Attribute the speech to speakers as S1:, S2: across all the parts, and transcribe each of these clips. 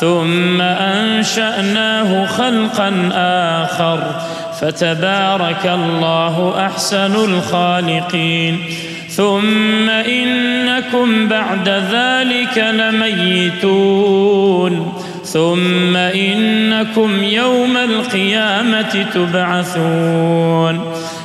S1: ثم أنشأناه خلقا آخر. فتبارك الله أحسن الخالقين. ثم إنكم بعد ذلك لميتون. ثم إنكم يوم القيامة تبعثون.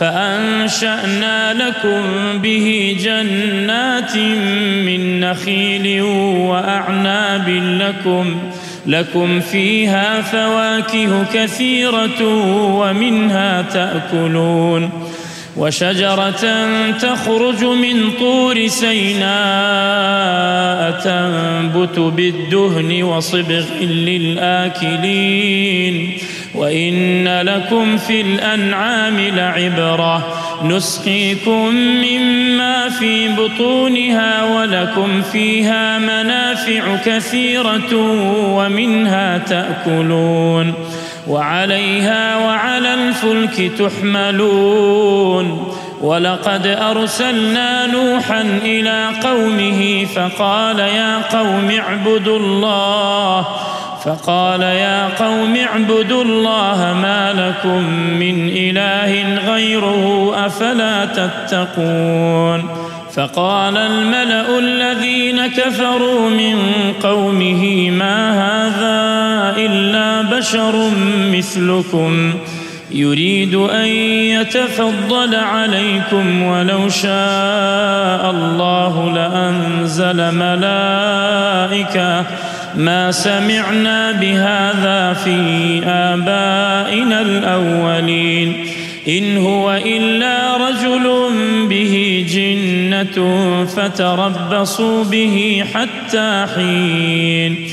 S1: فأنشأنا لكم به جنات من نخيل وأعناب لكم لكم فيها فواكه كثيرة ومنها تأكلون. وشجرة تخرج من طور سيناء تنبت بالدهن وصبغ للآكلين. وإن لكم في الأنعام لعبرة نسقيكم مما في بطونها ولكم فيها منافع كثيرة ومنها تأكلون وعليها وعلى الفلك تحملون ولقد أرسلنا نوحا إلى قومه فقال يا قوم اعبدوا الله فقال يا قوم اعبدوا الله ما لكم من إله غيره أفلا تتقون فقال الملأ الذين كفروا من قومه ما هذا إلا بشر مثلكم يريد أن يتفضل عليكم ولو شاء الله لأنزل ملائكة ما سمعنا بهذا في آبائنا الأولين. إن هو إلا رجل به جنة فتربصوا به حتى حين.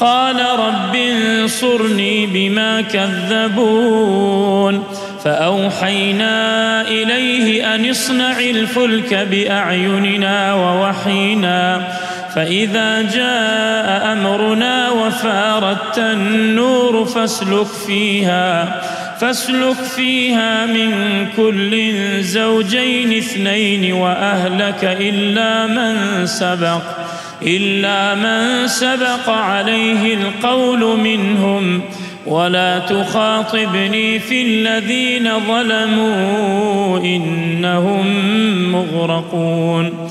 S1: قال رب انصرني بما كذبون. فأوحينا إليه أن اصنع الفلك بأعيننا ووحينا فإذا جاء أمرنا وفارت النور فاسلك فيها فاسلك فيها من كل زوجين اثنين وأهلك إلا من سبق إلا من سبق عليه القول منهم. ولا تخاطبني في الذين ظلموا إنهم مغرقون.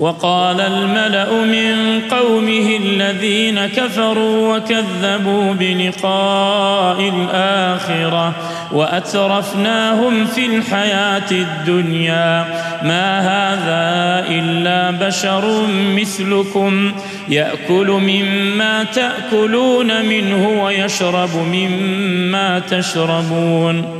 S1: وقال الملأ من قومه الذين كفروا وكذبوا بلقاء الآخرة وأترفناهم في الحياة الدنيا. ما هذا إلا بشر مثلكم. يأكل مما تأكلون منه ويشرب مما تشربون.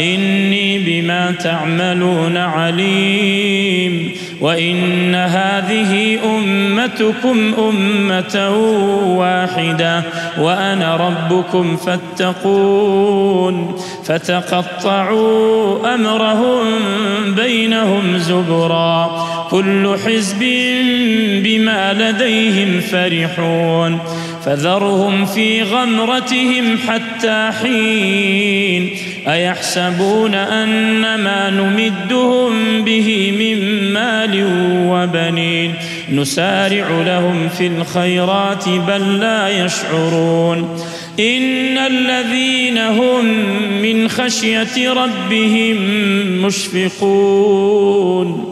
S1: إني بما تعملون عليم وإن هذه أمتكم أمة واحدة وأنا ربكم فاتقون فتقطعوا أمرهم بينهم زبرا كل حزب بما لديهم فرحون فذرهم في غمرتهم حتى حين أيحسبون أن ما نمدهم به من مال وبنين نسارع لهم في الخيرات بل لا يشعرون إن الذين هم من خشية ربهم مشفقون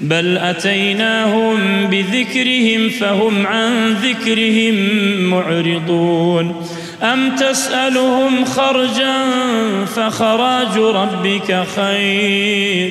S1: بل أتيناهم بذكرهم فهم عن ذكرهم معرضون. أم تسألهم خرجا فخراج ربك خير.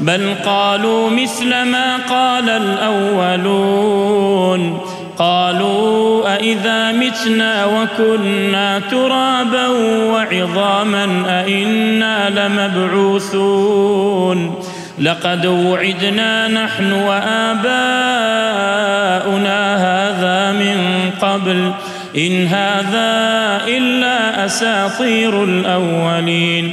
S1: بل قالوا مثل ما قال الأولون. قالوا أإذا متنا وكنا ترابا وعظاما أإنا لمبعوثون. لقد وعدنا نحن وآباؤنا هذا من قبل. إن هذا إلا أساطير الأولين.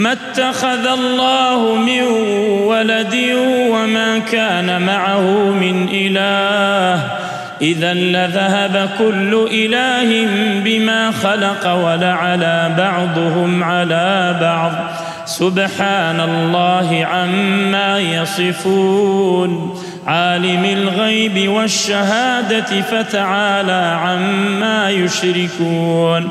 S1: ما اتخذ الله من ولد وما كان معه من إله. إذا لذهب كل إله بما خلق ولعلى بعضهم على بعض. سبحان الله عما يصفون. عالم الغيب والشهادة فتعالى عما يشركون.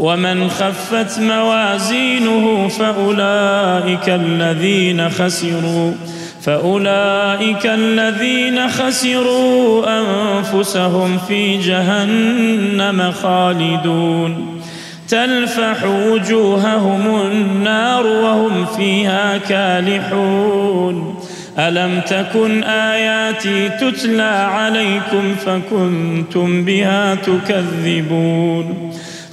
S1: ومن خفت موازينه فأولئك الذين خسروا فأولئك الذين خسروا أنفسهم في جهنم خالدون. تلفح وجوههم النار وهم فيها كالحون. ألم تكن آياتي تتلى عليكم فكنتم بها تكذبون.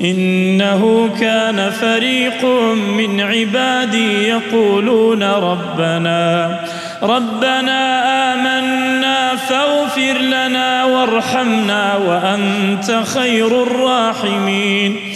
S1: إنه كان فريق من عبادي يقولون ربنا ربنا آمنا فاغفر لنا وارحمنا وأنت خير الراحمين.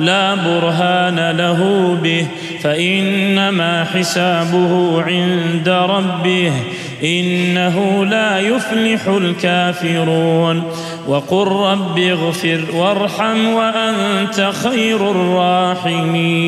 S1: لا برهان له به فإنما حسابه عند ربه إنه لا يفلح الكافرون. وقل رب اغفر وارحم وأنت خير الراحمين.